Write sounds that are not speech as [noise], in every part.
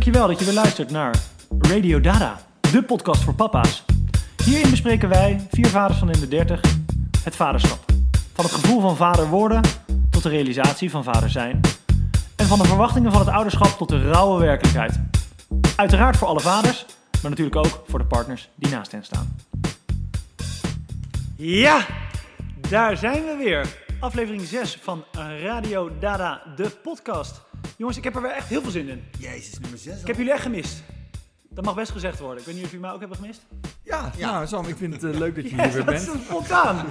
Dankjewel dat je weer luistert naar Radio Dada, de podcast voor papa's. Hierin bespreken wij, vier vaders van in de 30, het vaderschap. Van het gevoel van vader worden tot de realisatie van vader zijn. En van de verwachtingen van het ouderschap tot de rauwe werkelijkheid. Uiteraard voor alle vaders, maar natuurlijk ook voor de partners die naast hen staan. Ja, daar zijn we weer. Aflevering 6 van Radio Dada, de podcast. Jongens, ik heb er weer echt heel veel zin in. Jezus, nummer 6 Ik heb jullie echt gemist. Dat mag best gezegd worden. Ik weet niet of jullie mij ook hebben gemist. Ja, Ja. nou Sam, ik vind het eh, leuk dat je [laughs] Yes, hier weer dat is bent. een spontaan.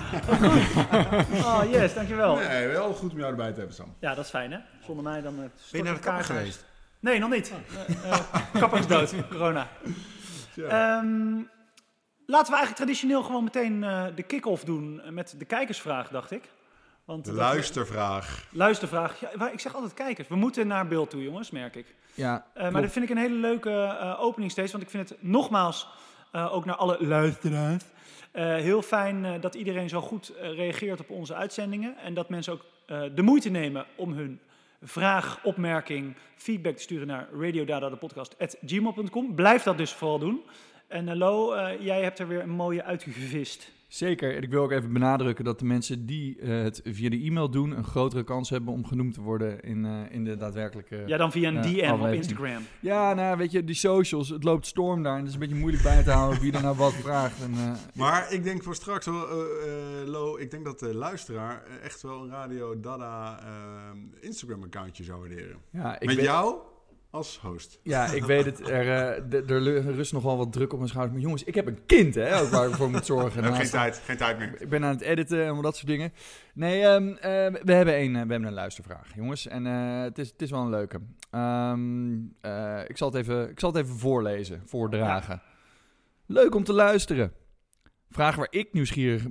[laughs] oh yes, dankjewel. Nee, wel goed om jou erbij te hebben, Sam. Ja, dat is fijn hè. Zonder mij dan... eh, Ben je naar de kapper kaart uit. geweest? Nee, nog niet. Eh, eh, kapper is dood, [laughs] corona. Ehm, laten we eigenlijk traditioneel gewoon meteen eh, de kick-off doen met de kijkersvraag, dacht ik. Want De dat- luistervraag. Luistervraag. Ja, maar ik zeg altijd kijkers. We moeten naar beeld toe, jongens, merk ik. Ja, Eh, maar dat vind ik een hele leuke eh, opening steeds. Want ik vind het nogmaals, eh, ook naar alle luisteraars, eh, heel fijn eh, dat iedereen zo goed eh, reageert op onze uitzendingen. En dat mensen ook eh, de moeite nemen om hun vraag, opmerking, feedback te sturen naar radiodadadepodcast.gmail.com. Blijf dat dus vooral doen. En eh, Lo, eh, jij hebt er weer een mooie uitgevist. Zeker. En ik wil ook even benadrukken dat de mensen die eh, het via de e-mail doen... een grotere kans hebben om genoemd te worden in, eh, in de daadwerkelijke... Ja, dan via een Ja, DM op. Instagram. Ja, nou weet je, die socials, het loopt storm daar. En het is een beetje moeilijk bij te houden wie er nou wat vraagt. En, eh, Maar ik denk voor straks, wel, eh, eh, Lo, ik denk dat de luisteraar eh, echt wel een Radio Dada eh, Instagram-accountje zou waarderen. ja, ik Met weet, jou als host. Ja, ik weet het. Er, d- er rust nog wel wat druk op mijn schouders. Maar jongens, ik heb een kind, hè, ook waar ik voor moet zorgen. [laughs] Geen tijd, geen tijd meer. Ik ben aan het editen en dat soort dingen. Nee, ehm, eh, we, hebben een, eh, we hebben een luistervraag, jongens. En het, is, het is wel een leuke. Ehm, eh, ik, zal het even, ik zal het even voorlezen, voordragen. Leuk om te luisteren. Vraag waar ik nieuwsgierig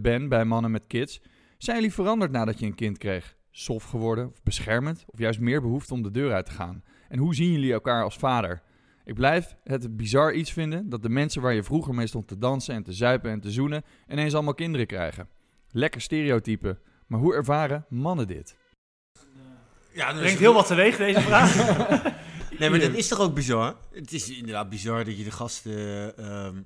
ben bij mannen met kids. Zijn jullie veranderd nadat je een kind kreeg? Soft geworden, of beschermend, of juist meer behoefte om de deur uit te gaan? En hoe zien jullie elkaar als vader? Ik blijf het bizar iets vinden dat de mensen waar je vroeger mee stond te dansen en te zuipen en te zoenen, ineens allemaal kinderen krijgen. Lekker stereotype, maar hoe ervaren mannen dit? Ja, dan Brengt heel wat teweeg, deze vraag. [laughs] Nee, maar dat is toch ook bizar? Het is inderdaad bizar dat je de gasten ehm,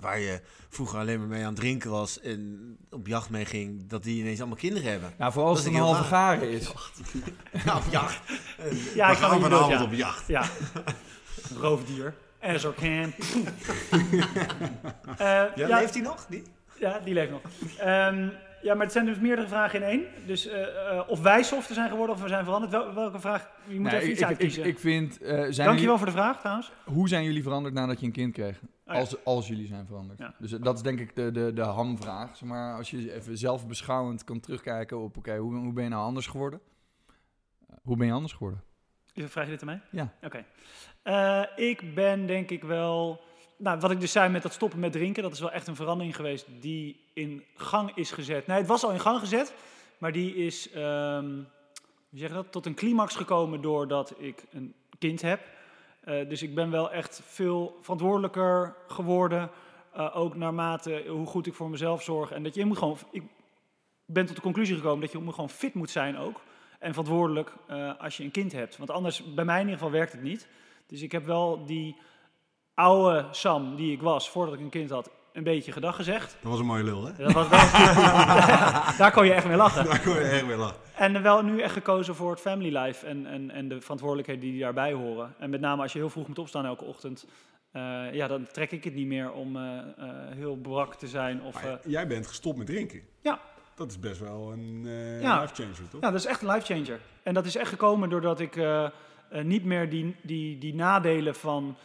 waar je vroeger alleen maar mee aan het drinken was en op jacht mee ging, dat die ineens allemaal kinderen hebben. Nou, vooral als Dat het een halve garen is. [laughs] Ja, op jacht. ja, ik kan gaan niet vanavond ja. op jacht. Ja. [laughs] Roofdier. As or can. Eh, Ja, ja, leeft hij nog? Die? ja, die leeft nog. Ehm, ja, maar het zijn dus meerdere vragen in één. Dus eh, eh, of wij softer zijn geworden of we zijn veranderd. Wel- welke vraag? Je moet Nee, even iets ik, ik, uitkiezen. ik vind, eh, zijn Dankjewel jullie, voor de vraag trouwens. hoe zijn jullie veranderd nadat je een kind kreeg? Oh ja. als, als jullie zijn veranderd. Ja. Dus dat is denk ik de, de, de hamvraag. Zeg maar als je even zelfbeschouwend kan terugkijken op, oké, hoe, hoe ben je nou anders geworden? Hoe ben je anders geworden? Vraag je dit aan mij? Ja. Oké. Ik ben denk ik wel... Nou, wat ik dus zei met dat stoppen met drinken, dat is wel echt een verandering geweest die in gang is gezet. Nee, het was al in gang gezet, maar die is, ehm, hoe zeg je dat, tot een climax gekomen doordat ik een kind heb. Eh, dus ik ben wel echt veel verantwoordelijker geworden, eh, ook naarmate hoe goed ik voor mezelf zorg. En dat je, moet gewoon, ik ben tot de conclusie gekomen dat je gewoon fit moet zijn ook. En verantwoordelijk eh, als je een kind hebt. Want anders, bij mij in ieder geval, werkt het niet. Dus ik heb wel die oude Sam die ik was voordat ik een kind had, een beetje gedag gezegd. Dat was een mooie lul, hè? Dat was wel, [laughs] daar kon je echt mee lachen. Daar kon je erg weer lachen. En wel nu echt gekozen voor het family life en, en, en de verantwoordelijkheden die daarbij horen. En met name als je heel vroeg moet opstaan elke ochtend, eh, ja, dan trek ik het niet meer om eh, eh, heel brak te zijn. Of, Maar jij bent gestopt met drinken. Ja. Dat is best wel een Ja. life changer, toch? Ja, dat is echt een life-changer. En dat is echt gekomen doordat ik niet meer die, die, die nadelen van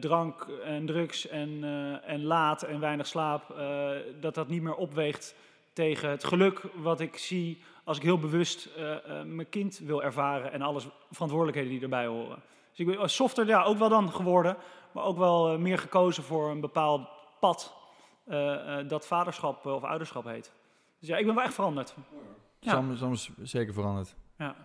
drank en drugs en, eh, en laat en weinig slaap, eh, dat dat niet meer opweegt tegen het geluk wat ik zie als ik heel bewust eh, eh, mijn kind wil ervaren en alles verantwoordelijkheden die erbij horen. Dus ik ben softer ja, ook wel dan geworden, maar ook wel eh, meer gekozen voor een bepaald pad eh, eh, dat vaderschap eh, of ouderschap heet. Dus ja, ik ben wel echt veranderd. Ja. Sam, Sam is zeker veranderd. Ja.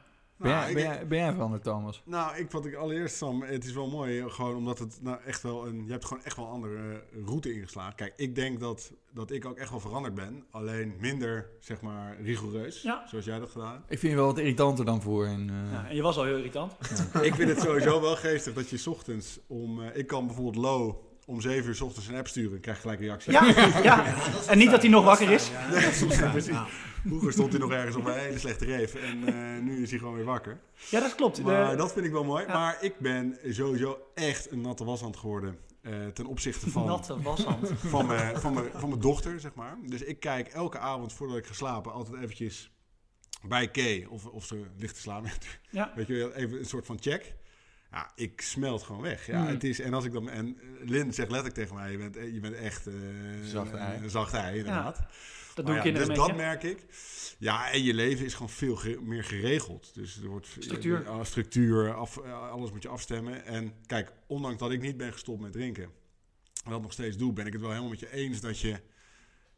Ben, Nou, jij, ik- ben, jij, ben jij veranderd, Thomas? Nou, ik, wat ik allereerst, Sam, het is wel mooi, gewoon omdat het nou echt wel een, je hebt gewoon echt wel een andere eh, route ingeslagen. Kijk, ik denk dat, dat ik ook echt wel veranderd ben, alleen minder, zeg maar, rigoureus, Ja. zoals jij dat gedaan hebt. Ik vind je wel wat irritanter dan voor. En, eh, Ja, en je was al heel irritant. [laughs] ik vind het sowieso wel geestig dat je 's ochtends om, eh, ik kan bijvoorbeeld Lo om 7 uur 's ochtends een app sturen, krijg je gelijk een reactie. Ja, ja. en niet dat hij nog wakker is. Ja, soms ja, precies. Vroeger stond hij nog ergens op een hele slechte reef en eh, nu is hij gewoon weer wakker. Ja, dat klopt. De- Maar dat vind ik wel mooi. Ja. Maar ik ben sowieso echt een natte washand geworden. eh, ten opzichte van, Natte washand. van, mijn, van, mijn, van mijn dochter, zeg maar. Dus ik kijk elke avond voordat ik ga slapen altijd eventjes bij Kay of, of ze ligt te slapen. [laughs] Ja. Weet je, wel, even een soort van check. Ja, ik smelt gewoon weg. Ja, Mm. het is, en als ik dan. En Lin zegt letterlijk tegen mij: je bent, eh, je bent echt. eh, Zacht ei. Een zacht ei, inderdaad. Dat Maar doen ja, dus dat merk ik. Ja, en je leven is gewoon veel ge- meer geregeld. Dus er wordt Structuur. eh, structuur, af, alles moet je afstemmen. En kijk, ondanks dat ik niet ben gestopt met drinken, en dat nog steeds doe, ben ik het wel helemaal met je eens dat je,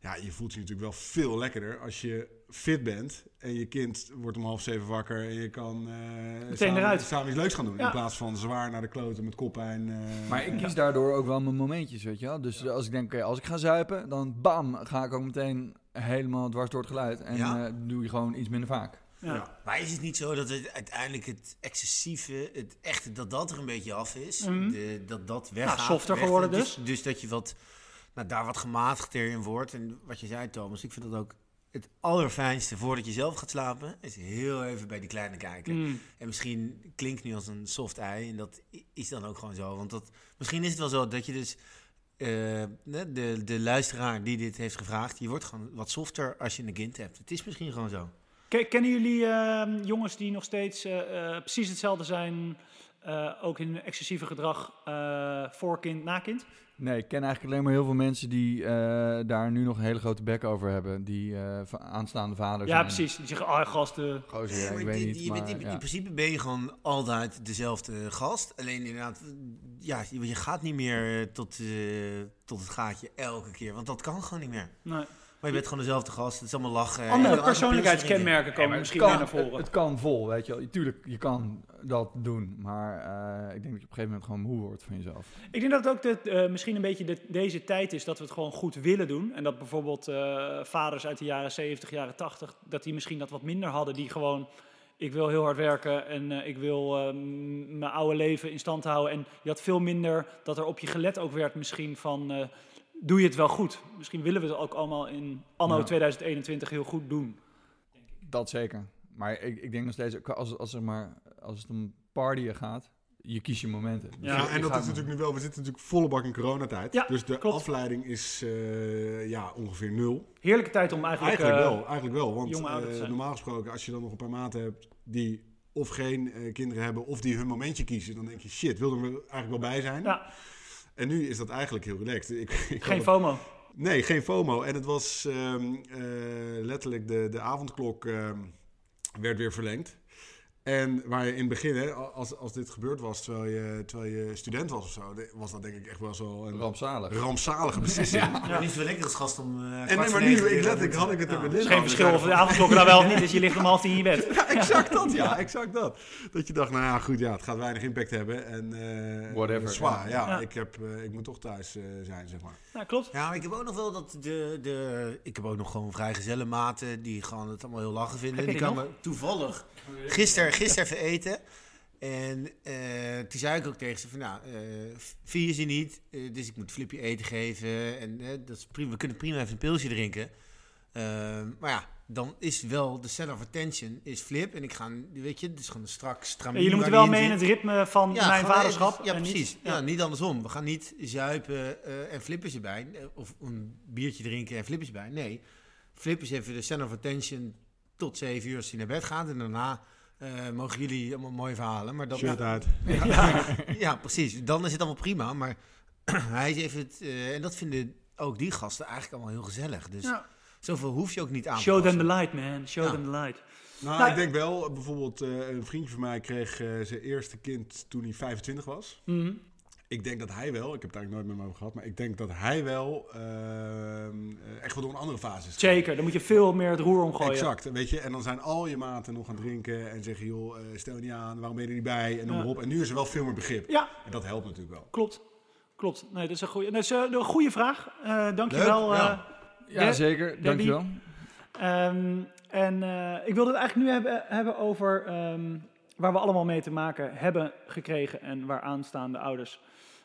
ja, je voelt je natuurlijk wel veel lekkerder als je fit bent en je kind wordt om half zeven wakker en je kan eh, samen, eruit. samen iets leuks gaan doen Ja. in plaats van zwaar naar de kloten met koppijn. eh, Maar ik kies daardoor ook wel mijn momentjes, weet je wel. Dus als ik denk, oké, als ik ga zuipen, dan bam, ga ik ook meteen helemaal dwars door het geluid. En Ja. eh, doe je gewoon iets minder vaak. Ja. Ja. Maar is het niet zo dat het uiteindelijk het excessieve, het echte, dat dat er een beetje af is? Mhm. De, dat dat weggaat. softer weg- geworden dus. Dus dat je wat, nou, daar wat gematigder in wordt. En wat je zei Thomas, ik vind dat ook het allerfijnste voordat je zelf gaat slapen, is heel even bij die kleine kijken. Mm. En misschien klinkt nu als een soft ei. En dat is dan ook gewoon zo. Want dat, misschien is het wel zo dat je dus... eh, de, de luisteraar die dit heeft gevraagd... je wordt gewoon wat softer als je een kind hebt. Het is misschien gewoon zo. Ke- Kennen jullie eh, jongens die nog steeds eh, eh, precies hetzelfde zijn, ook in excessieve gedrag voor kind, na kind? Nee, ik ken eigenlijk alleen maar heel veel mensen die eh, daar nu nog een hele grote bek over hebben. Die eh, aanstaande vaders Ja, zijn. precies. Die zeggen, ah gasten, Gozer, Ja, ja, maar ik weet die- niet. die- je bent- maar, in, ja. in principe ben je gewoon altijd dezelfde gast. Alleen inderdaad, ja, je, je gaat niet meer eh, tot, eh, tot het gaatje elke keer. Want dat kan gewoon niet meer. nee. Maar je bent gewoon dezelfde gast. Het is allemaal lachen. andere persoonlijkheidskenmerken komen misschien kan, naar voren. Het, het kan vol, weet je wel. Tuurlijk, je kan dat doen. Maar eh, ik denk dat je op een gegeven moment gewoon moe wordt van jezelf. Ik denk dat het ook de, eh, misschien een beetje de, deze tijd is dat we het gewoon goed willen doen. En dat bijvoorbeeld eh, vaders uit de jaren 70, jaren 80, dat die misschien dat wat minder hadden. Die gewoon, ik wil heel hard werken en ik wil mijn oude leven in stand houden. En je had veel minder dat er op je gelet ook werd misschien van, doe je het wel goed? Misschien willen we het ook allemaal in anno Ja. 2021 heel goed doen. Dat zeker. Maar ik, ik denk nog steeds, als, als, zeg maar, als het om partyen gaat, je kiest je momenten. Dus Ja, en dat is natuurlijk nu wel, we zitten natuurlijk volle bak in coronatijd. Ja, dus de klopt. afleiding is eh, ja, ongeveer nul. Heerlijke tijd om eigenlijk... Eigenlijk eh, wel, eigenlijk wel. Want eh, normaal gesproken, als je dan nog een paar maten hebt die of geen eh, kinderen hebben of die hun momentje kiezen, dan denk je, shit, wilden we er eigenlijk wel bij zijn? Ja, En nu is dat eigenlijk heel relaxed. Ik, ik geen FOMO. Nee, geen FOMO. En het was ehm, eh, letterlijk de, de avondklok ehm, werd weer verlengd. En waar je in het begin, hè, als, als dit gebeurd was terwijl je, terwijl je student was of zo, was dat denk ik echt wel zo een Rampzalig. rampzalige beslissing. Maar niet zo lekker als gast om. eh, En nee, maar nu, ik weer letterlijk te had ik het moeten. er met Ja. Lin Geen verschil of de avondklok nou wel of niet is. Je ligt om half tien in je bed. Ja, exact dat, ja, exact dat. Dat je dacht, nou ja, goed, ja, het gaat weinig impact hebben. En, eh Whatever, Zwaar, ja. Ja. Ik, heb, eh, ik moet toch thuis eh, zijn, zeg maar. Ja, klopt. Ja, maar ik heb ook nog wel dat de, de... Ik heb ook nog gewoon vrijgezelle maten die gewoon het allemaal heel lachen vinden. Die kwamen toevallig gisteren gisteren even eten. En eh, toen zei ik ook tegen ze van, nou, eh vier ze niet, eh, dus ik moet Flipje eten geven. En dat is prima, we kunnen prima even een pilsje drinken. Ehm, maar ja, dan is wel de center of attention is Flip. En ik ga, weet je, is gewoon een strak Ja, jullie moeten wel mee in het ritme van mijn vaderschap. even- Ja, en niet- precies. ja. ja. niet andersom. We gaan niet zuipen en flippers erbij. eh, Of een biertje drinken en flippers erbij. Nee, flippers even de center of attention tot zeven uur als hij naar bed gaat. En daarna eh, mogen jullie allemaal mooie verhalen. Maar dat, Shirt uit. [laughs] ja, ja, precies. Dan is het allemaal prima. Maar [clears throat] hij is even... Het, eh, en dat vinden ook die gasten eigenlijk allemaal heel gezellig. Dus Ja. zoveel hoef je ook niet aan te Show them the light, man. Show Ja. them the light. Nou, Nou, ik denk wel, bijvoorbeeld eh, een vriendje van mij kreeg eh, zijn eerste kind toen hij 25 was. Mhm. Ik denk dat hij wel, ik heb het eigenlijk nooit met hem over gehad, maar ik denk dat hij wel ehm, eh, echt wel door een andere fase is. Zeker, dan moet je veel meer het roer omgooien. Exact, weet je. En dan zijn al je maten nog aan het drinken en zeggen, joh, eh, stel je niet aan, waarom ben je er niet bij? En noem Ja. maar op. En nu is er wel veel meer begrip. Ja, En dat helpt natuurlijk wel. klopt. Klopt. Nee, dat is een goede, dat is eh, een goede vraag. Eh dankjewel. Leuk, ja. eh, Ja, De- zeker. Debbie? Dankjewel. Ehm, en eh, ik wilde het eigenlijk nu hebben, hebben over ehm, waar we allemaal mee te maken hebben gekregen en waar aanstaande ouders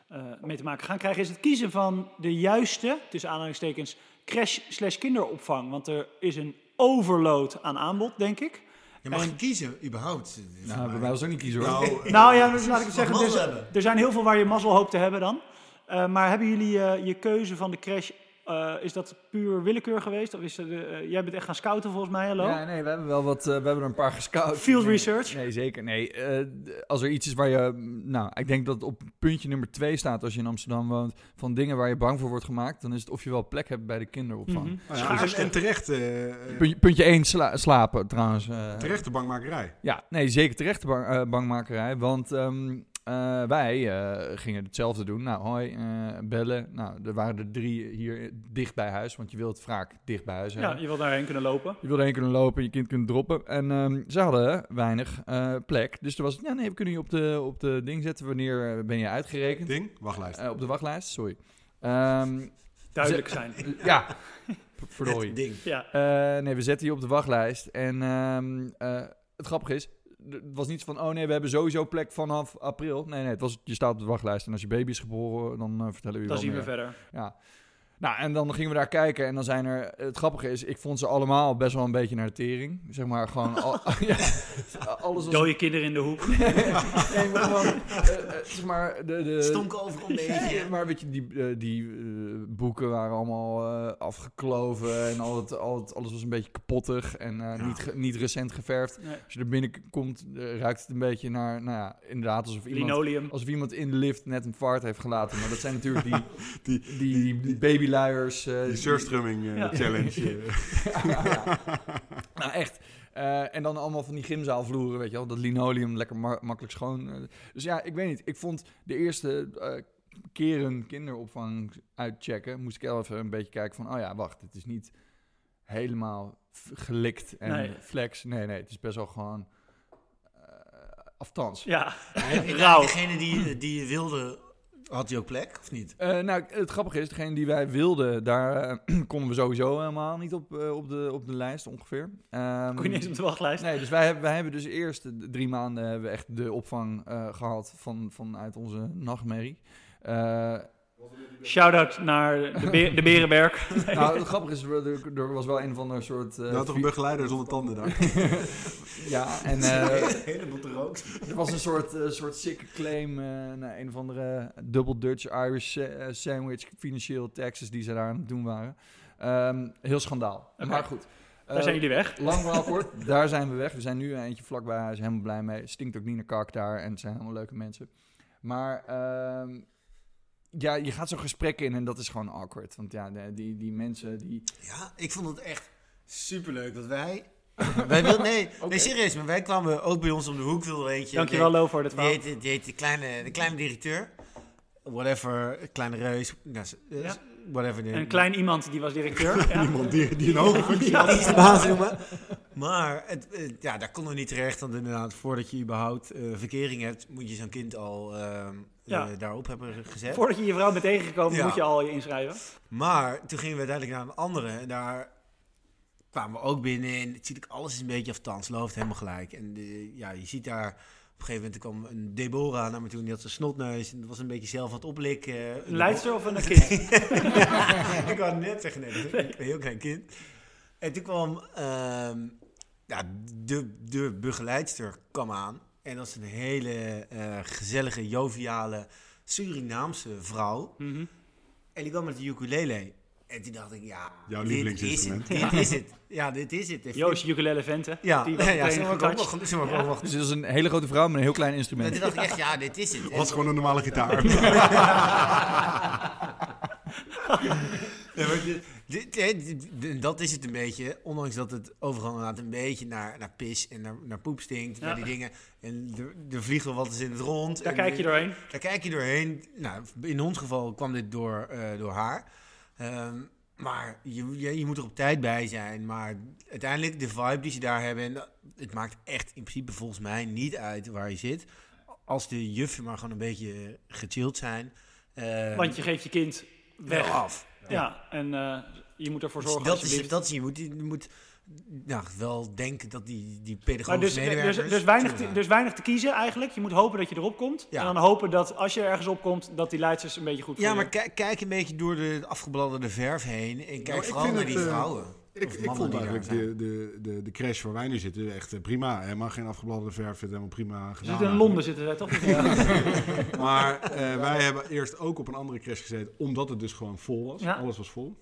eh, mee te maken gaan krijgen, is het kiezen van de juiste, tussen aanhalingstekens, crash slash kinderopvang. Want er is een overload aan aanbod, denk ik. Je mag En- je kiezen, überhaupt. Nou, bij mij was ook niet kiezen hoor. Nou, [laughs] Nou ja, dus laat ik het zeggen, dus, er zijn heel veel waar je mazzel hoopt te hebben dan. Eh, maar hebben jullie eh, je keuze van de crash, eh, is dat puur willekeur geweest? Of is er de, eh, jij bent echt gaan scouten volgens mij, hallo? Ja, nee, we hebben wel wat, eh, we hebben er een paar gescout. Field Nee, research? Nee, zeker. Nee, eh, als er iets is waar je, nou, ik denk dat het op puntje nummer twee staat als je in Amsterdam woont, van dingen waar je bang voor wordt gemaakt, dan is het of je wel plek hebt bij de kinderopvang. Ja, en, en terecht, eh, eh, Puntje, puntje één, sla- slapen trouwens. eh. terechte bankmakerij. Ja, nee, zeker terecht de bang, eh, bangmakerij. Want ehm, eh, wij eh, gingen hetzelfde doen. Nou, hoi, eh, bellen. Nou, er waren er drie hier dicht bij huis, want je wilt het vaak dicht bij huis hebben. Ja, je wil daarheen kunnen lopen. Je wilde heen kunnen lopen, je kind kunnen droppen. En ehm, ze hadden weinig eh, plek. Dus er was het, ja nee, we kunnen je op de, op de ding zetten. Wanneer ben je uitgerekend? Ding, wachtlijst. Eh, op de wachtlijst, sorry. Ehm, Duidelijk zijn. [laughs] ja, verdorie. Het ding. Ja. Eh, nee, we zetten je op de wachtlijst. En ehm, eh, het grappige is, het was niet van, oh nee, we hebben sowieso plek vanaf april. Nee, nee, het was, je staat op de wachtlijst. En als je baby is geboren, dan eh, vertellen we je Dan zien we verder. Ja. Nou, en dan gingen we daar kijken en dan zijn er... Het grappige is, ik vond ze allemaal best wel een beetje naar de tering. Zeg maar gewoon... Al, [laughs] ja, alles was... Dode kinderen in de hoek. [laughs] Nee, maar gewoon... eh, eh, zeg maar, de... de Stonk overal een beetje. Ja, maar weet je, die, eh, die boeken waren allemaal eh, afgekloven en al het, al het, alles was een beetje kapottig en eh, Ja. niet, niet recent geverfd. Nee. Als je er binnenkomt, eh, ruikt het een beetje naar, nou ja, inderdaad alsof iemand, Linoleum. alsof iemand in de lift net een fart heeft gelaten. Maar dat zijn natuurlijk die, [laughs] Die, die, die eh, die die- surfstrumming eh, Ja. challenge. [laughs] eh. ja, ja. nou, echt. Eh, en dan allemaal van die gymzaalvloeren, weet je wel. Dat linoleum lekker ma- makkelijk schoon. eh. dus ja, ik weet niet. Ik vond de eerste eh, keren kinderopvang uitchecken... moest ik wel even een beetje kijken van... oh ja, wacht, het is niet helemaal gelikt en Nee. flex. Nee, nee, het is best wel gewoon... eh aftans. Ja, Rauw. degene die, die je wilde, had hij ook plek, of niet? Eh, nou, het grappige is, degene die wij wilden, daar eh, [clears throat] konden we sowieso helemaal niet op, eh, op, de, op de lijst ongeveer. Ehm, kon je niet eens op de wachtlijst. Nee, dus wij hebben, wij hebben dus eerst de drie maanden hebben we echt de opvang eh, gehad van, vanuit onze nachtmerrie. Shout-out naar de, Be- de Berenberg. [laughs] nou, het grappige is, er, er was wel een van de soort... eh, Je had toch een begeleider zonder tanden daar? [laughs] ja, en [laughs] eh, Een heleboel te rook. er was een soort, eh, soort sikke claim eh naar een of andere Double Dutch Irish sa- eh, sandwich, financieel Texas, die ze daar aan het doen waren. Ehm, heel schandaal. Maar goed. Daar zijn jullie weg. Lang verhaal kort, daar zijn we weg. We zijn nu eentje vlakbij huis, helemaal blij mee. Stinkt ook niet naar kak daar en het zijn allemaal leuke mensen. Maar ehm, ja, je gaat zo'n gesprek in en dat is gewoon awkward. Want ja, de- die, die mensen die... Ja, ik vond het echt superleuk dat wij... [laughs] wij wilden, nee, nee, serieus, maar wij kwamen ook bij ons om de hoek, wilde er eentje. Dankjewel, Lo, voor dit Die verhaal. heet, die heet de, kleine, de kleine directeur. Whatever, kleine reus. nou, eh, Ja. Whatever. Een klein iemand die was directeur. [laughs] Ja. Iemand die, die een [laughs] hoge functie Ja, had. die is de baas noemen. Maar het, eh, ja, daar konden we niet terecht. Want inderdaad, voordat je überhaupt eh, verkering hebt, moet je zo'n kind al Ja. eh, daarop hebben gezet. Voordat je je vrouw bent tegengekomen, Ja. moet je al je inschrijven. Maar toen gingen we uiteindelijk naar een andere. En daar kwamen we ook binnen. En het ziet ook alles is een beetje aftans. Loopt helemaal gelijk. En de, ja, je ziet daar... Op een gegeven moment kwam een Deborah naar me toe. En die had zijn snotneus. En dat was een beetje zelf aan het oplikken. Een leidster of een kind? [laughs] ik wou net zeggen, nee, dat is een heel klein kind. En toen kwam ehm, ja, de, de begeleidster kwam aan. En dat is een hele eh, gezellige, joviale Surinaamse vrouw. Mhm. En die kwam met de ukulele. En toen dacht ik, ja, Jouw dit is lievelingsinstrument. het. Dit is het. Ja, dit is het. Joost, ukulele venten. Ja, Die ja, ja, ze mag ook nog. Ja. ook nog. Dus het is een hele grote vrouw met een heel klein En instrument. toen dacht ik echt, ja, dit is het. Het was gewoon een normale gitaar. [laughs] Ja, maar dit- Dat is het een beetje. Ondanks dat het overal inderdaad een beetje naar, naar pis en naar, naar poep stinkt. Ja. Naar die dingen. En er, er vliegt wel wat eens in het rond. Daar En kijk je doorheen. Daar kijk je doorheen. Nou, in ons geval kwam dit door, eh, door haar. Ehm, maar je, je, je moet er op tijd bij zijn. Maar uiteindelijk, de vibe die ze daar hebben... En het maakt echt in principe volgens mij niet uit waar je zit. Als de juffen maar gewoon een beetje gechilled zijn. eh, Want je geeft je kind weg. af. Ja, en eh, je moet ervoor Dus zorgen dat is, alsjeblieft. dat is, je moet, je moet nou, wel denken dat die, die Maar pedagogische dus, medewerkers... dus, dus, weinig te, dus weinig te kiezen eigenlijk. Je moet hopen dat je erop komt. Ja. En dan hopen dat als je ergens op komt, dat die leidsters een beetje goed voor Ja, je- maar kijk, kijk een beetje door de afgebladderde verf heen. En kijk Nou, ik vooral naar die eh, vrouwen. Ik, ik vond eigenlijk de, de, de, de crash waar wij nu zitten echt eh, prima. Helemaal geen afgebladderde verf, het helemaal prima Ze gedaan. zitten in Londen zitten zij toch? [laughs] [laughs] Maar eh, wij hebben eerst ook op een andere crash gezeten, omdat het dus gewoon vol was. Ja. Alles was vol.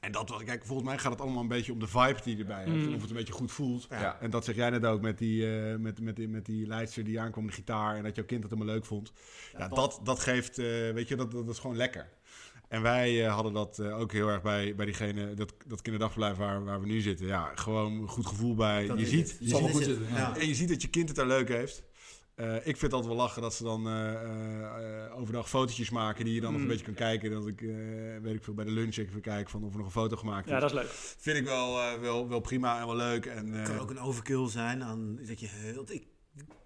En dat was, kijk, volgens mij gaat het allemaal een beetje om de vibe die je erbij hebt. Mm. Of het een beetje goed voelt. Ja. En dat zeg jij net ook met die, eh, met, met, die, met die leidster die aankwam de gitaar. En dat jouw kind het helemaal leuk vond. Ja, dat, dat geeft, eh, weet je, dat, dat is gewoon lekker. En wij eh, hadden dat eh, ook heel erg bij, bij diegene, dat, dat kinderdagverblijf waar, waar we nu zitten. Ja, gewoon een goed gevoel bij. Dat je ziet, het. je goed zitten, ja. en je ziet dat je kind het daar leuk heeft. Eh, ik vind het altijd wel lachen dat ze dan overdag fotootjes maken die je dan nog een Mm. beetje kan kijken. Dat ik, weet ik veel, bij de lunch even kijk van of er nog een foto gemaakt is. Ja, dat is leuk. Vind ik wel, wel, wel prima en wel leuk. En, Het kan ook een overkill zijn. aan dat je heel, ik,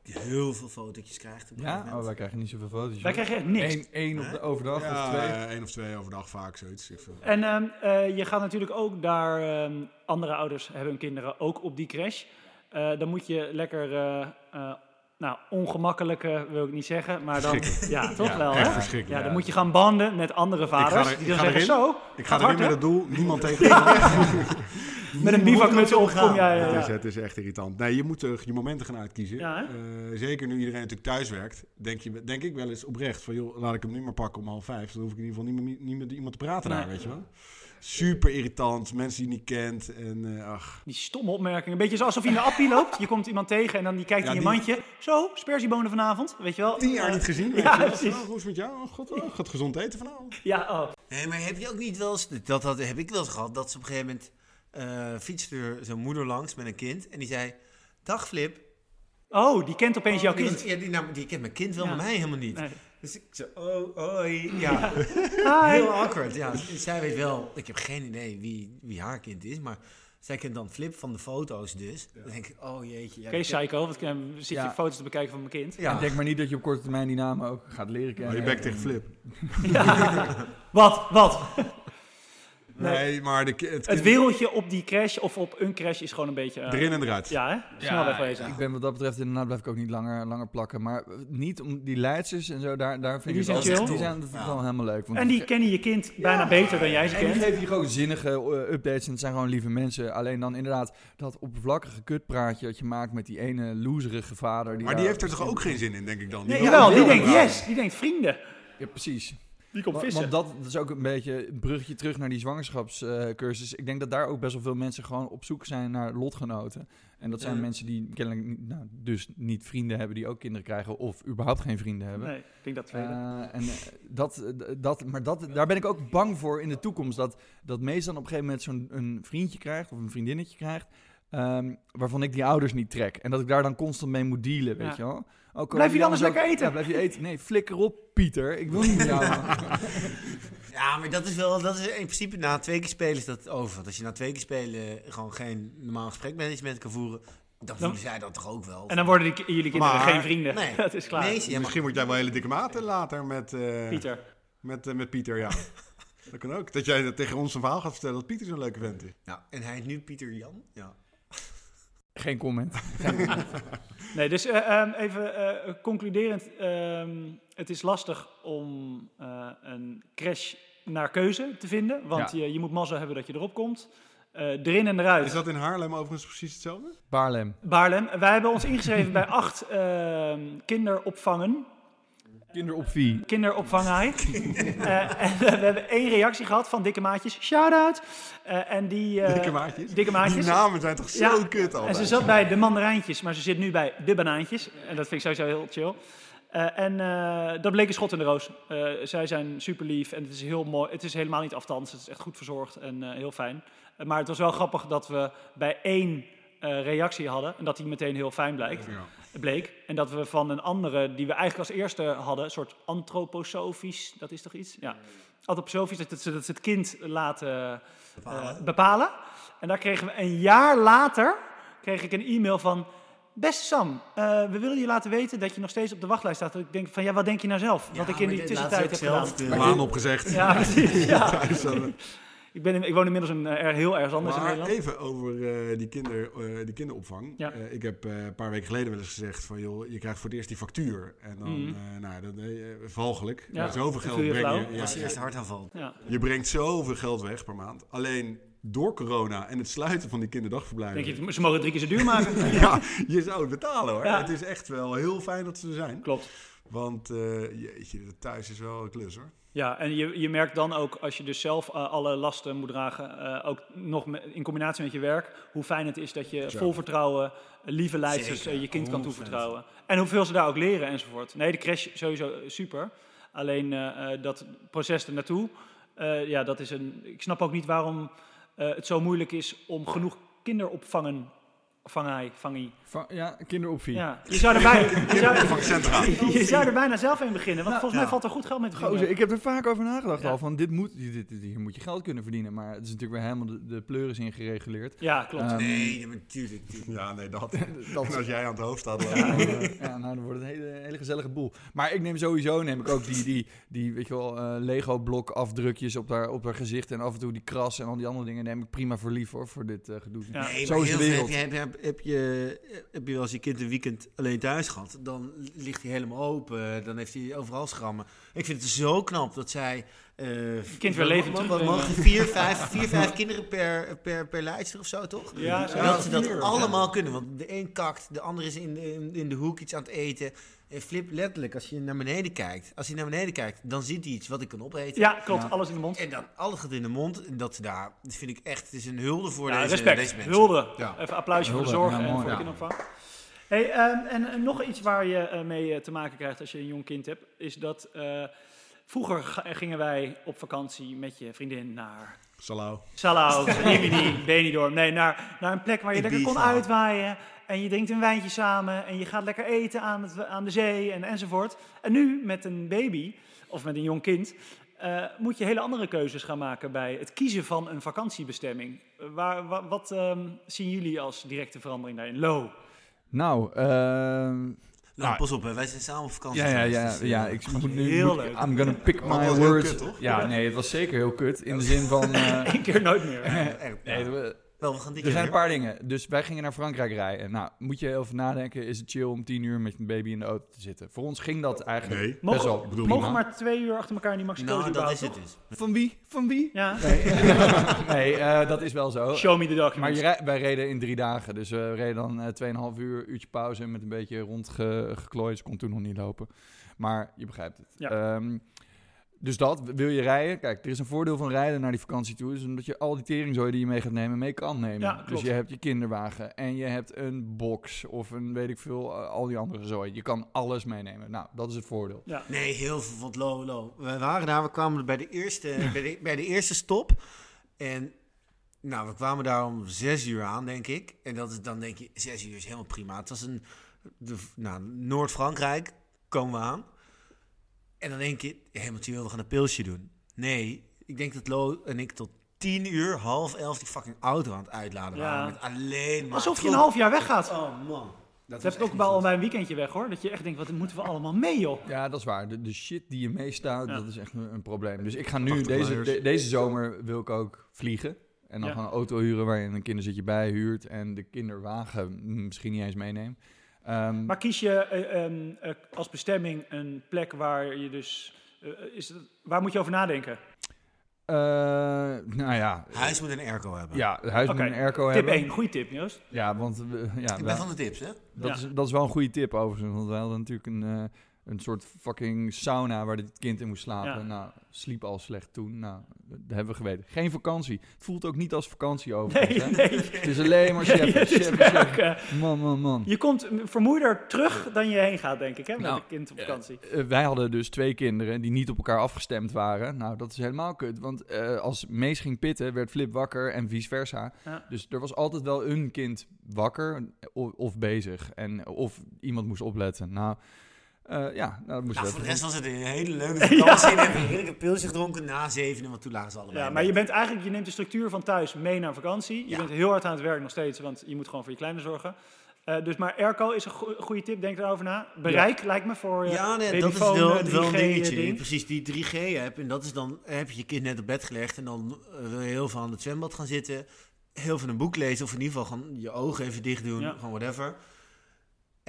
heel veel fotootjes krijgt. op Ja? Oh, wij krijgen niet zoveel foto's. Wij krijgen echt niks. Eén, één op de overdag of twee. eh, één of twee overdag vaak zoiets. Ik En ehm, eh, je gaat natuurlijk ook daar, ehm, andere ouders hebben hun kinderen ook op die crash. Eh, dan moet je lekker, eh, eh, nou, ongemakkelijk eh, wil ik niet zeggen, maar dan, ja, toch Ja, wel, echt hè? verschrikkelijk. Ja, dan ja. moet je gaan banden met andere vaders. er- die ik dan ga zeggen, erin. zo, Ik ga erin hard, met het doel, niemand [laughs] tegen met een bivakmuts jij, ja, Het, ja. is, het is echt irritant. Nee, je moet er je momenten gaan uitkiezen. Ja, Eh, zeker nu iedereen natuurlijk thuis werkt, denk, je, denk ik wel eens oprecht van, joh, laat ik hem nu maar pakken om half vijf. Dan hoef ik in ieder geval niet, meer, niet met iemand te praten Nee. daar, weet je wel. Super irritant, mensen die je niet kent en eh, ach. Die stomme opmerking. Een beetje alsof je in de appie loopt. Je komt iemand tegen en dan die kijkt Ja, in je die- mandje. Zo, sperziebonen vanavond, weet je wel. Tien jaar Eh, niet gezien, weet ja, je wel. precies. Oh, hoe is het met jou? Oh, god, oh, gaat gezond eten vanavond. Ja, oh. Nee, maar heb je ook niet wel eens... Dat, dat heb ik wel eens gehad. Dat ze op een gegeven moment... eh fietste er zo'n moeder langs met een kind. En die zei... Dag Flip. oh, die kent opeens jouw Die was- kind. Ja, die, nou, die kent mijn kind wel, Ja. maar mij helemaal niet. Nee. Dus ik zo... Oh, hoi. Ja, [laughs] heel awkward. Ja, zij weet wel... Ik heb geen idee wie, wie haar kind is, maar... Zij kent dan Flip van de foto's dus. Dan denk ik, oh jeetje. Ja, Oké, psycho, want ik eh, zit je foto's te bekijken van mijn kind. ja. En denk maar niet dat je op korte termijn die namen ook gaat leren Oh, kennen. je bek tegen Flip. [laughs] Wat, wat? Nee. Nee, maar de, het, wereldje op die crash of op een crash is gewoon een beetje... eh, erin en eruit. Ja, hè? Snel wegwezen. ik ben wat dat betreft inderdaad blijf ik ook niet langer, langer plakken. Maar niet om die leidsters en zo, daar, daar vind Die ik zijn het. Die zijn Ja. wel helemaal leuk. Want En die kennen je kind bijna beter dan jij ze En die kent. geven je gewoon zinnige eh, updates en het zijn gewoon lieve mensen. Alleen dan inderdaad dat oppervlakkige kutpraatje dat je maakt met die ene loserige vader. Die Maar die heeft er toch ook geen zin in, denk ik dan? Die Nee, jawel, die denkt yes. Die denkt vrienden. Ja, precies. Die komt Wa- vissen. Want dat, dat is ook een beetje een bruggetje terug naar die zwangerschapscursus. ik denk dat daar ook best wel veel mensen gewoon op zoek zijn naar lotgenoten. En dat zijn Ja. mensen die kennelijk nou, dus niet vrienden hebben die ook kinderen krijgen of überhaupt geen vrienden hebben. Nee, ik denk dat tweede. Eh, en eh, dat, eh, dat, maar dat, daar ben ik ook bang voor in de toekomst. Dat, dat Mees dan op een gegeven moment zo'n een vriendje krijgt of een vriendinnetje krijgt. ehm, waarvan ik die ouders niet trek. En dat ik daar dan constant mee moet dealen, weet Ja. je wel. Ook, Blijf je anders ook- lekker eten? Ja, blijf je eten. Nee, flikker op, Pieter. Ik wil niet met jou. [laughs] Ja, maar dat is wel, dat is in principe na twee keer spelen is dat over. Want als je na twee keer spelen gewoon geen normaal gesprekmanagement kan voeren, dan Dan- voelen zij dat toch ook wel. En dan worden die, jullie kinderen Maar- geen vrienden. Nee. [laughs] dat is klaar. Nee, ja, maar- Misschien word jij wel hele dikke maten later met, eh, Pieter. met, eh, met Pieter, ja. [laughs] dat kan ook. Dat jij tegen ons een verhaal gaat vertellen dat Pieter zo'n leuke vent is. Ja, en hij is nu Pieter Jan. Ja. Geen comment. [laughs] [laughs] Nee, dus eh, ehm, even eh, concluderend. ehm, het is lastig om eh, een crash naar keuze te vinden. Want Ja. je, je moet mazzel hebben dat je erop komt. Eh, erin en eruit. Is dat in Haarlem overigens precies hetzelfde? Baarlem. Baarlem. Wij hebben ons ingeschreven bij acht ehm, kinderopvangen. Kinderopvie. Kinderopvangai. [laughs] Eh, en we hebben één reactie gehad van dikke maatjes. Shout-out. Eh, en die... eh, Dikke maatjes? Dikke maatjes. Die namen zijn toch zo Ja, kut En altijd? ze zat bij de mandarijntjes, maar ze zit nu bij de banaantjes. En dat vind ik sowieso heel chill. Eh, en eh, dat bleek een schot in de roos. Eh, zij zijn super lief en het is heel mooi. Het is helemaal niet aftans. Het is echt goed verzorgd en eh, heel fijn. Eh, maar het was wel grappig dat we bij één eh, reactie hadden en dat die meteen heel fijn blijkt Ja. Bleek. En dat we van een andere, die we eigenlijk als eerste hadden, een soort antroposofisch, dat is toch iets? Ja. Antroposofisch, dat ze, dat ze het kind laten eh, bepalen. En daar kregen we een jaar later, kreeg ik een e-mail van... Beste Sam, eh, we willen je laten weten dat je nog steeds op de wachtlijst staat. Ik denk van, ja, wat denk je nou zelf? Wat ik in die tussentijd heb gedaan. Maan opgezegd. Ja, precies. Ja. [laughs] [laughs] Ik, ben in- ik woon inmiddels een, eh, er heel ergens anders in Maar Nederland. even over eh, die, kinder, eh, die kinderopvang. Ja. Eh, ik heb eh, een paar weken geleden wel eens gezegd van... joh, je krijgt voor het eerst die factuur. En dan, eh, nou, dat, valgelijk. Ja, Ja, zoveel dan geld breng je. Ja, Als je eerst hard aanvalt. Ja. je brengt zoveel geld weg per maand. Alleen door corona en het sluiten van die kinderdagverblijven... Denk je, ze mogen het drie keer zo duur maken? [laughs] ja, je zou het betalen hoor. Ja. Het is echt wel heel fijn dat ze er zijn. Klopt. Want eh, jeetje, thuis is wel een klus hoor. Ja, en je, je merkt dan ook als je dus zelf eh, alle lasten moet dragen, eh, ook nog met- in combinatie met je werk, hoe fijn het is dat je vol vertrouwen eh, lieve leidsters eh, je kind kan 100%. toevertrouwen. En hoeveel ze daar ook leren enzovoort. Nee, de crash sowieso super. Alleen dat proces er naartoe, eh, ja, dat is een. Ik snap ook niet waarom het zo moeilijk is om genoeg kinderopvangen. Vangai, vangie. Va- ja, kinderopvie. Ja, je zou er bijna, je zou, [laughs] je zou er bijna zelf in beginnen, want Nou, volgens mij ja. valt er goed geld mee te. Gozer, ik heb er vaak over nagedacht Ja. al. Van dit moet, dit, dit- hier moet je geld kunnen verdienen. Maar het is natuurlijk weer helemaal de, de pleuris in gereguleerd. Ja, klopt. Ehm, Nee, maar tuurlijk. tuurlijk. Ja, nee, dat. [laughs] dat- En als jij aan het hoofd staat... dan- Ja, ja, nou, dan wordt het een hele, hele gezellige boel. Maar ik neem sowieso neem ik ook die, die, die weet je wel, eh, Lego-blok afdrukjes op haar, op haar gezicht. En af en toe die kras en al die andere dingen neem ik prima voor lief hoor, voor dit eh, gedoe. Ja. Nee, Zo maar is de heel veel wereld. Heb heb, je, heb, je, heb je wel eens je kind een weekend alleen thuis gehad, dan ligt hij helemaal open, dan heeft hij overal schrammen. Ik vind het zo knap dat zij... eh kind weer wat- terugbrengen. mogen vier, vijf, vier, vijf kinderen per, per, per leidster of zo, toch? Ja, zo. dat ze dat allemaal kunnen. Want de een kakt, de ander is in de, in, in de hoek iets aan het eten. En flip letterlijk, als je naar beneden kijkt. Als hij naar beneden kijkt, dan ziet hij iets wat ik kan opeten. Ja, klopt. Ja. Alles in de mond. En dan alles gaat in de mond. En dat daar, dat vind ik echt, het is een hulde voor Ja, deze, respect. deze mensen. Hulde. Ja. Even applausje voor de Hulde, zorg ja, en mooi. voor de Ja. kinderopvang. Hey, ehm, en, en nog iets waar je eh, mee eh, te maken krijgt als je een jong kind hebt, is dat eh, vroeger gingen wij op vakantie met je vriendin naar Salau. Salau, [laughs] Rimini, Benidorm. Nee, naar, naar een plek waar je lekker kon uitwaaien. En je drinkt een wijntje samen en je gaat lekker eten aan, het, aan de zee en, enzovoort. En nu met een baby of met een jong kind eh, moet je hele andere keuzes gaan maken bij het kiezen van een vakantiebestemming. Eh, waar, wa- wat ehm, zien jullie als directe verandering daarin? Lo. Nou, ehm, Nou, pas op, hè. wij zijn samen op vakantie ja, ja, ja, dus, eh, ja, ik moet nu, heel moet- leuk. I'm gonna pick [laughs] my words. kut, toch? Ja, nee, het was zeker heel kut. In de zin van, eh, [laughs] Eén keer nooit meer. echt, nee, Wel, we gaan dit Er zijn een paar dingen. Dus wij gingen naar Frankrijk rijden. Nou, moet je even nadenken, is het chill om tien uur met een baby in de auto te zitten? Voor ons ging dat eigenlijk Nee. best Mogen, wel mogen maar twee uur achter elkaar in die Max Nou, dat is het dus. Van wie? Van wie? Ja, [laughs] Nee, eh, dat is wel zo. show me the documents. Maar je wij reden in drie dagen. Dus we reden dan eh 2,5 uur, uurtje pauze met een beetje rondgeklooid. Ze kon toen nog niet lopen. Maar je begrijpt het. Ja. Ehm, dus dat, wil je rijden? Kijk, er is een voordeel van rijden naar die vakantie toe. Is omdat je al die teringzooi die je mee gaat nemen, mee kan nemen. Ja, dus je hebt je kinderwagen en je hebt een box of een weet ik veel, al die andere zooi. Je kan alles meenemen. Nou, dat is het voordeel. Ja. Nee, heel veel. Want lo, lo. We waren daar, we kwamen bij de eerste, bij de, bij de eerste stop. En nou, we kwamen daar om zes uur aan, denk ik. En dat is, dan denk je, zes uur is helemaal prima. Het was een, de, nou, Noord-Frankrijk, komen we aan. En dan denk je, helemaal chill, we gaan een pilsje doen. Nee, ik denk dat Lo en ik tot tien uur, half elf, die fucking auto aan het uitladen Ja. waren. Met alleen maar... Alsof je een half jaar weggaat. Oh man. Dat was heb ik ook bij niet al een weekendje weg hoor. Dat je echt denkt, wat moeten we allemaal mee joh? Ja, dat is waar. De, de shit die je meestaat, Ja. dat is echt een, een probleem. Dus ik ga nu, 80 deze, de- deze zomer wil ik ook vliegen. En dan Ja. gewoon een auto huren waar je een kinderzitje bij huurt. En de kinderwagen misschien niet eens meeneemt. Ehm, Maar kies je eh, ehm, eh, als bestemming een plek waar je dus... eh, is het, waar moet je over nadenken? eh, nou ja. Huis moet een airco hebben. Ja, het huis moet een airco Tip hebben. 1, goede tip Joost. Ja, want we- ja, Ik ben van de tips, hè? dat, Ja. is, dat is wel een goede tip overigens. Want wij hadden natuurlijk een, eh, een soort fucking sauna waar dit kind in moest slapen. Ja. Nou, sliep al slecht toen. Nou, dat hebben we geweten. Geen vakantie. Het voelt ook niet als vakantie overigens. Nee, hè? nee. Het is alleen maar werken. Man, man, man. Je komt vermoeider terug dan je heen gaat, denk ik, hè, met Nou, een kind op vakantie. Eh, wij hadden dus twee kinderen die niet op elkaar afgestemd waren. Nou, dat is helemaal kut. Want eh, als Mees ging pitten, werd Flip wakker en vice versa. Ja. Dus er was altijd wel een kind wakker of, of bezig. En, of iemand moest opletten. Nou, eh, ja, nou, dat moest Nou, we voor de rest was het een hele leuke [laughs] vakantie. En hebben we heerlijk een pilsje gedronken na zevenen, want toen lagen ze allebei. Ja, maar je bent eigenlijk, je neemt de structuur van thuis mee naar vakantie. Je Ja. bent heel hard aan het werk nog steeds, want je moet gewoon voor je kleine zorgen. Eh, dus maar Airco is een go- goede tip, denk erover na. Bereik lijkt me voor je Ja, nee, dat is wel, wel een 3G dingetje. ding. Precies, die 3G-app. En dat is dan, heb je je kind net op bed gelegd en dan wil je heel veel aan het zwembad gaan zitten. Heel veel een boek lezen of in ieder geval gewoon je ogen even dicht doen. Ja. Gewoon whatever.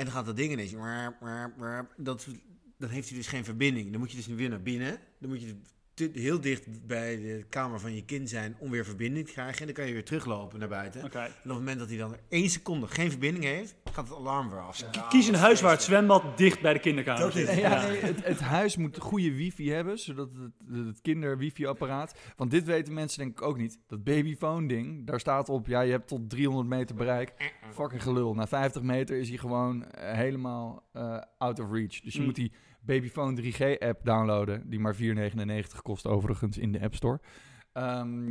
En dan gaat dat ding ineens. Dat, dan heeft hij dus geen verbinding. Dan moet je dus weer naar binnen. Dan moet je te- heel dicht bij de kamer van je kind zijn om weer verbinding te krijgen. En dan kan je weer teruglopen naar buiten. En op het moment dat hij dan één seconde geen verbinding heeft, gaat het alarm weer af. Kies een huis waar het zwembad dicht bij de kinderkamer Dat zit. is- Ja, nee, het, het huis moet goede wifi hebben, zodat het, het kinder-wifi-apparaat... Want dit weten mensen denk ik ook niet. Dat babyphone-ding, daar staat op, ja, je hebt tot 300 meter bereik. Fucking gelul. Na 50 meter is hij gewoon eh, helemaal eh, out of reach. Dus je Mm. moet die babyphone 3G-app downloaden, die maar 4,99 kost overigens in de App Store. Ehm,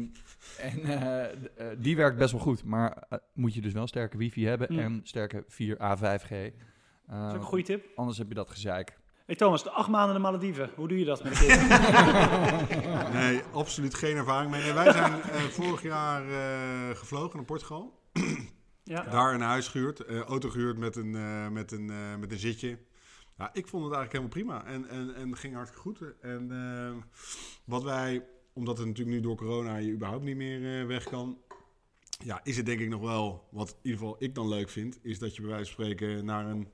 en eh, eh, die werkt best wel goed, maar eh, moet je dus wel sterke wifi hebben Mm. en sterke 4A5G. Dat is Uh, ook een goede tip. anders heb je dat gezeik. Hey Thomas, de acht maanden de Malediven. Hoe doe je dat met [laughs] kind? [laughs] Nee, absoluut geen ervaring mee. Nee, wij zijn eh, vorig jaar eh, gevlogen naar Portugal. ja. Daar een huis gehuurd, eh, auto gehuurd met een, eh, met een, eh, met een zitje. Ja, ik vond het eigenlijk helemaal prima en, en, en ging hartstikke goed. En eh, wat wij, omdat het natuurlijk nu door corona je überhaupt niet meer eh, weg kan, ja, is het denk ik nog wel, wat in ieder geval ik dan leuk vind, is dat je bij wijze van spreken naar een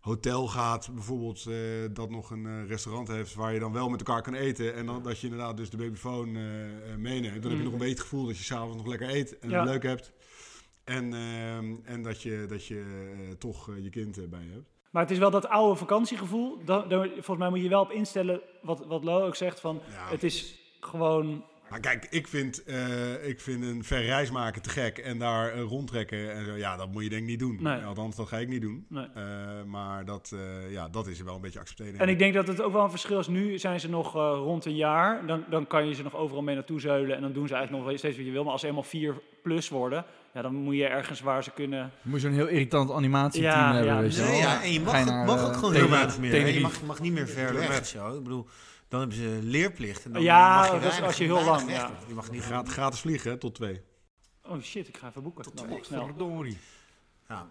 hotel gaat, bijvoorbeeld eh, dat nog een restaurant heeft waar je dan wel met elkaar kan eten en dan dat je inderdaad dus de babyfoon meeneemt. Dan heb je Mm. nog een beetje het gevoel dat je s'avonds nog lekker eet en Ja. het leuk hebt. En, en dat je, dat je toch je kind bij hebt. Maar het is wel dat oude vakantiegevoel. Volgens mij moet je wel op instellen, wat, wat Lo ook zegt, van Ja. het is gewoon... Maar kijk, ik vind, eh, ik vind een ver reis maken te gek en daar eh, rondtrekken en zo. Ja, dat moet je denk ik niet doen. Nee. Althans, dat ga ik niet doen. Nee. Eh, maar dat, eh, ja, dat is wel een beetje accepteren. En ik denk dat het ook wel een verschil is. Nu zijn ze nog eh, rond een jaar. Dan, dan kan je ze nog overal mee naartoe zeulen. En dan doen ze eigenlijk nog wel steeds wat je wil. Maar als ze helemaal 4 plus worden, ja, dan moet je ergens waar ze kunnen. Dan moet je zo'n heel irritant animatieteam Ja, hebben, ja, weet je nee, ja, en je mag, naar, mag ook gewoon heel weinig meer. Je mag, mag niet meer ver weg of zo. Ik bedoel, dan hebben ze leerplicht. En dan Ja, mag je dat is weinig- als je heel lang, weg. ja. Je mag niet gratis vliegen, hè, tot twee. Oh shit, ik ga even boeken. Twee. nog snel. Verdorie. Ja.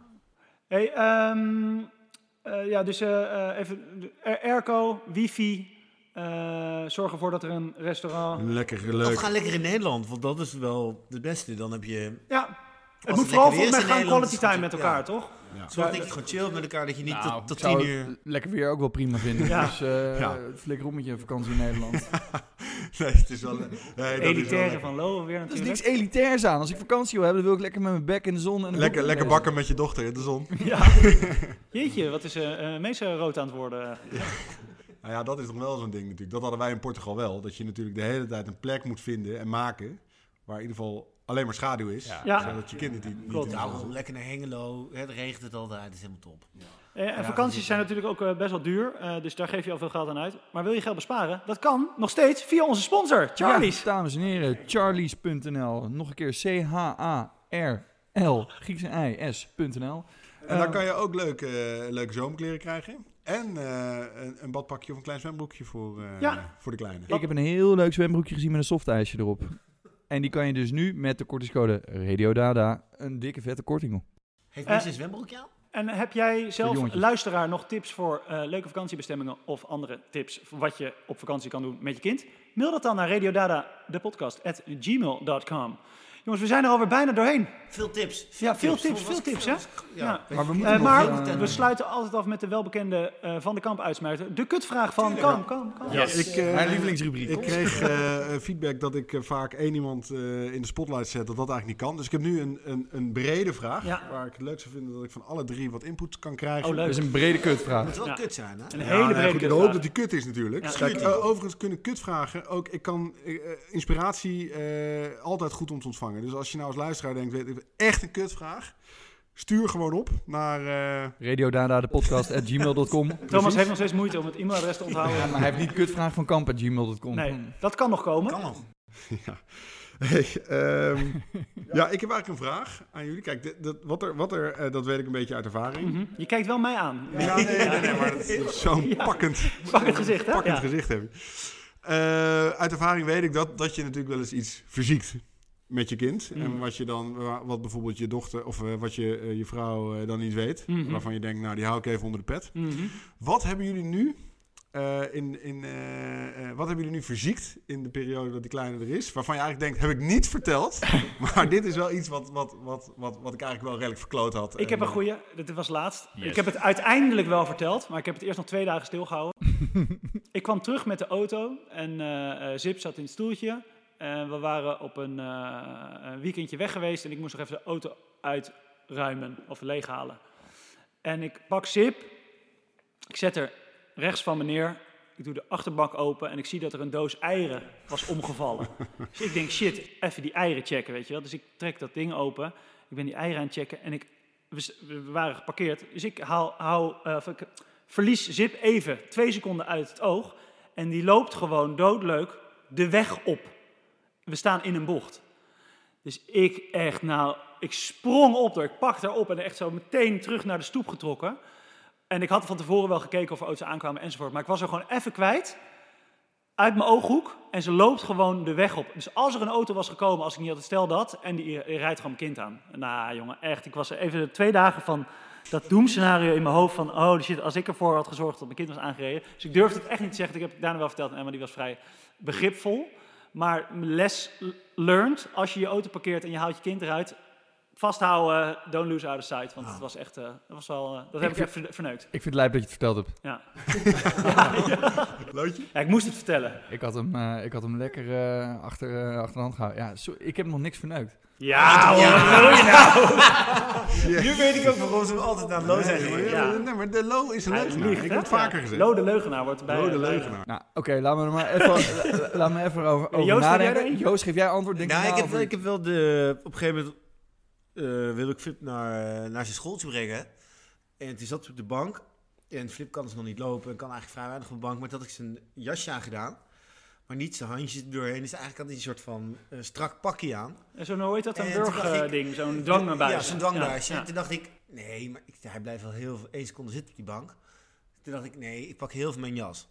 Hey, ehm, eh, ja, dus eh, eh, even airco, wifi. eh, zorg ervoor dat er een restaurant. Lekker Of leuk. ga lekker in Nederland, want dat is wel het beste. Dan heb je... Ja, het het moet vooral volgens mij gaan quality time met elkaar, ja. toch? Ja. Zorg dat je gewoon chillt met elkaar, dat je niet Nou, tot, tot ik tien uur... Lekker weer ook wel prima vinden. Ja. Dus eh Ja. flikker op met je vakantie in Nederland. [laughs] Nee, het is wel... Nee, wel Elitaire van Lo weer Er is natuurlijk. niks elitairs aan. Als ik vakantie wil hebben, dan wil ik lekker met mijn bek in de zon. En Lekker, lekker lezen. bakken met je dochter in de zon. [laughs] Ja. [laughs] Jeetje, wat is eh uh, meest rood aan het worden? Nou ja, dat is nog wel zo'n ding natuurlijk. Dat hadden wij in Portugal wel. Dat je natuurlijk de hele tijd een plek moet vinden en maken... waar in ieder geval alleen maar schaduw is. Ja. Ja. Zodat je kind niet, Nou, lekker naar Hengelo. Hè, Het regent het altijd, dat is helemaal top. Eh, en vakanties zijn natuurlijk ook eh, best wel duur, eh, dus daar geef je al veel geld aan uit. Maar wil je geld besparen? Dat kan nog steeds via onze sponsor, Charlie's. Ja, dames en heren, charlies.nl. Nog een keer C-H-A-R-L, Griekse I-S.nl. En dan Eh, kan je ook leuke, leuke zomerkleren krijgen. En eh, een, een badpakje of een klein zwembroekje voor, eh, Ja. voor de kleine. Ik heb een heel leuk zwembroekje gezien met een softijsje erop. En die kan je dus nu met de kortingscode RadioDada een dikke vette korting op. Heeft mensen een zwembroekje aan? En heb jij zelf, luisteraar, nog tips voor eh, leuke vakantiebestemmingen of andere tips voor wat je op vakantie kan doen met je kind? Mail dat dan naar radiodada, de podcast, at gmail.com. Jongens, we zijn er alweer bijna doorheen. Veel tips. Ja, veel tips, veel tips, hè? Ja. Maar we Eh, moeten nog, maar eh, we sluiten altijd af met de welbekende eh, Van de Kamp uitsmijter. De kutvraag van Kam, Kam, Kam. Ja, ik, eh, Mijn lievelingsrubriek. Ik kreeg feedback dat ik eh, vaak één iemand eh, in de spotlight zet, dat dat eigenlijk niet kan. Dus ik heb nu een, een, een brede vraag, Ja. waar ik het leuk zou vinden dat ik van alle drie wat input kan krijgen. Oh, leuk. Dat is een brede kutvraag. Het moet wel Ja. kut zijn, hè? Een Ja, hele nee, brede goed, ik kutvraag. hoop dat die kut is natuurlijk. Ja. Kijk, overigens kunnen kutvragen ook. Ik kan inspiratie eh, altijd goed om te ontvangen. Dus als je nou als luisteraar denkt, weet ik, echt een kutvraag, stuur gewoon op naar. eh, Radiodada, de podcast, at gmail.com. [laughs] Thomas heeft nog steeds moeite om het e-mailadres te onthouden. Ja, maar hij heeft niet kutvraag van kamp, at gmail.com. Nee, dat kan nog komen. Kan nog. [laughs] ja. Hey, ehm, ja, ik heb eigenlijk een vraag aan jullie. Kijk, dit- dat, wat er, wat er eh, dat weet ik een beetje uit ervaring. Mhm. Je kijkt wel mij aan. Ja, nee, nee, nee, maar dat is zo'n Ja. pakkend, Pak het gezicht, hè? pakkend Ja. gezicht heb je. Eh, uit ervaring weet ik dat, dat je natuurlijk wel eens iets verziekt met je kind. En wat je dan, wat bijvoorbeeld je dochter of eh, wat je, eh, je vrouw eh, dan niet weet. Mhm. Waarvan je denkt, nou die hou ik even onder de pet. Mhm. Wat hebben jullie nu, eh, in, in, eh, eh, wat hebben jullie nu verziekt in de periode dat die kleine er is? Waarvan je eigenlijk denkt, heb ik niet verteld. [laughs] maar dit is wel iets wat, wat, wat, wat, wat ik eigenlijk wel redelijk verkloot had. Ik heb En, een goeie, dit was laatst. Yes. Ik heb het uiteindelijk wel verteld, maar ik heb het eerst nog twee dagen stilgehouden. [laughs] ik kwam terug met de auto en eh, eh, Zip zat in het stoeltje. En we waren op een, eh, een weekendje weg geweest en ik moest nog even de auto uitruimen of leeghalen. En ik pak Zip, ik zet er rechts van me neer, ik doe de achterbak open en ik zie dat er een doos eieren was omgevallen. [laughs] dus ik denk, shit, even die eieren checken, weet je wel. Dus ik trek dat ding open, ik ben die eieren aan het checken en ik we, waren geparkeerd. Dus ik haal, hou, eh, ik verlies Zip even twee seconden uit het oog. En die loopt gewoon doodleuk de weg op. We staan in een bocht. Dus ik echt, nou, ik sprong op door. Ik pakte haar op en echt zo meteen terug naar de stoep getrokken. En ik had van tevoren wel gekeken of er auto's aankwamen enzovoort. Maar ik was er gewoon even kwijt. Uit mijn ooghoek. En ze loopt gewoon de weg op. Dus als er een auto was gekomen, als ik niet had, stel dat. En die, rijdt gewoon mijn kind aan. Nou jongen, echt. Ik was er even twee dagen van dat doemscenario in mijn hoofd. Van, oh shit, als ik ervoor had gezorgd dat mijn kind was aangereden. Dus ik durfde het echt niet te zeggen. Ik heb daarna wel verteld. En Emma die was vrij begripvol. Maar les learned. Als je je auto parkeert en je haalt je kind eruit. Vasthouden, don't lose out of sight. Want het was echt, eh, dat was wel, eh, dat heb ik, verneukt. Ik vind het lijp dat je het verteld hebt. Ja. [laughs] Lootje? ja, ik moest het vertellen. Ik had hem, eh, ik had hem lekker eh, achter, eh, achter de hand gehouden. Ja, zo, ik heb nog niks verneukt. Ja, hoor, wat wil je nou? [laughs] Nu weet ik ook waarom ze hem altijd aan Lo zijn. Nee, maar, Ja. nee, maar de Lo is een leugenaar. Ik heb het vaker Ja. gezegd. Lo de leugenaar wordt bij... Lo de bij- leugenaar. Nou, oké, laten we er maar even, la- laat me even over, over Joost, heb nadenken. Joost, geef jij antwoord? Denk Nou, ik heb, over- wel- ik heb wel de... Op een gegeven moment eh wilde ik Flip naar, eh, naar zijn schooltje brengen. En toen zat hij op de bank. En Flip kan dus nog niet lopen. En kan eigenlijk vrij weinig op de bank. Maar toen had ik zijn jasje aangedaan. Maar niet zijn handjes doorheen. Dus eigenlijk had hij een soort van eh, strak pakje aan. En Zo'n, hoe heet dat, een burgding, zo'n dwangbuis. Ja, zo'n dwangbuis. Ja, En toen dacht ik, nee, maar ik, hij blijft wel heel veel, één seconde zitten op die bank. Toen dacht ik, nee, ik pak heel veel mijn jas.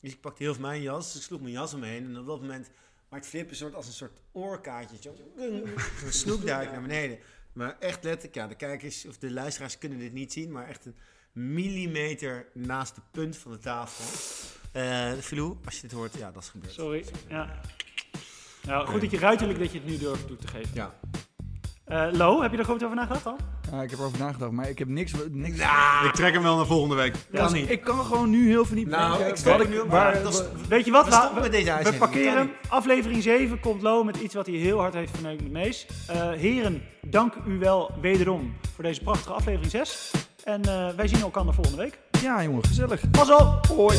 Dus ik pakte heel veel mijn jas, dus ik sloeg mijn jas omheen. En op dat moment maakt Flip een soort, als een soort oorkaartje. Zo, [laughs] zo'n snoepduik naar beneden. Maar echt letterlijk, ja, de kijkers of de luisteraars kunnen dit niet zien, maar echt een millimeter naast de punt van de tafel. Filou, als je dit hoort, ja, dat is gebeurd. Sorry, ja. Nou, goed dat je ruiterlijk dat je het nu durft toe te geven. Ja. Eh, Lo, heb je er goed over nagedacht al? Ja, ik heb erover nagedacht, maar ik heb niks... niks Ik trek hem wel naar volgende week. Kan niet. Ik kan gewoon nu heel verdiept Nou, ik nu maar Weet je wat? We We, stoppen met deze we parkeren. Aflevering 7 komt Lo met iets wat hij heel hard heeft verneukt met Mees. Eh, heren, dank u wel wederom voor deze prachtige aflevering 6. En eh, wij zien elkaar volgende week. Ja, jongen, gezellig. Pas op! Hoi.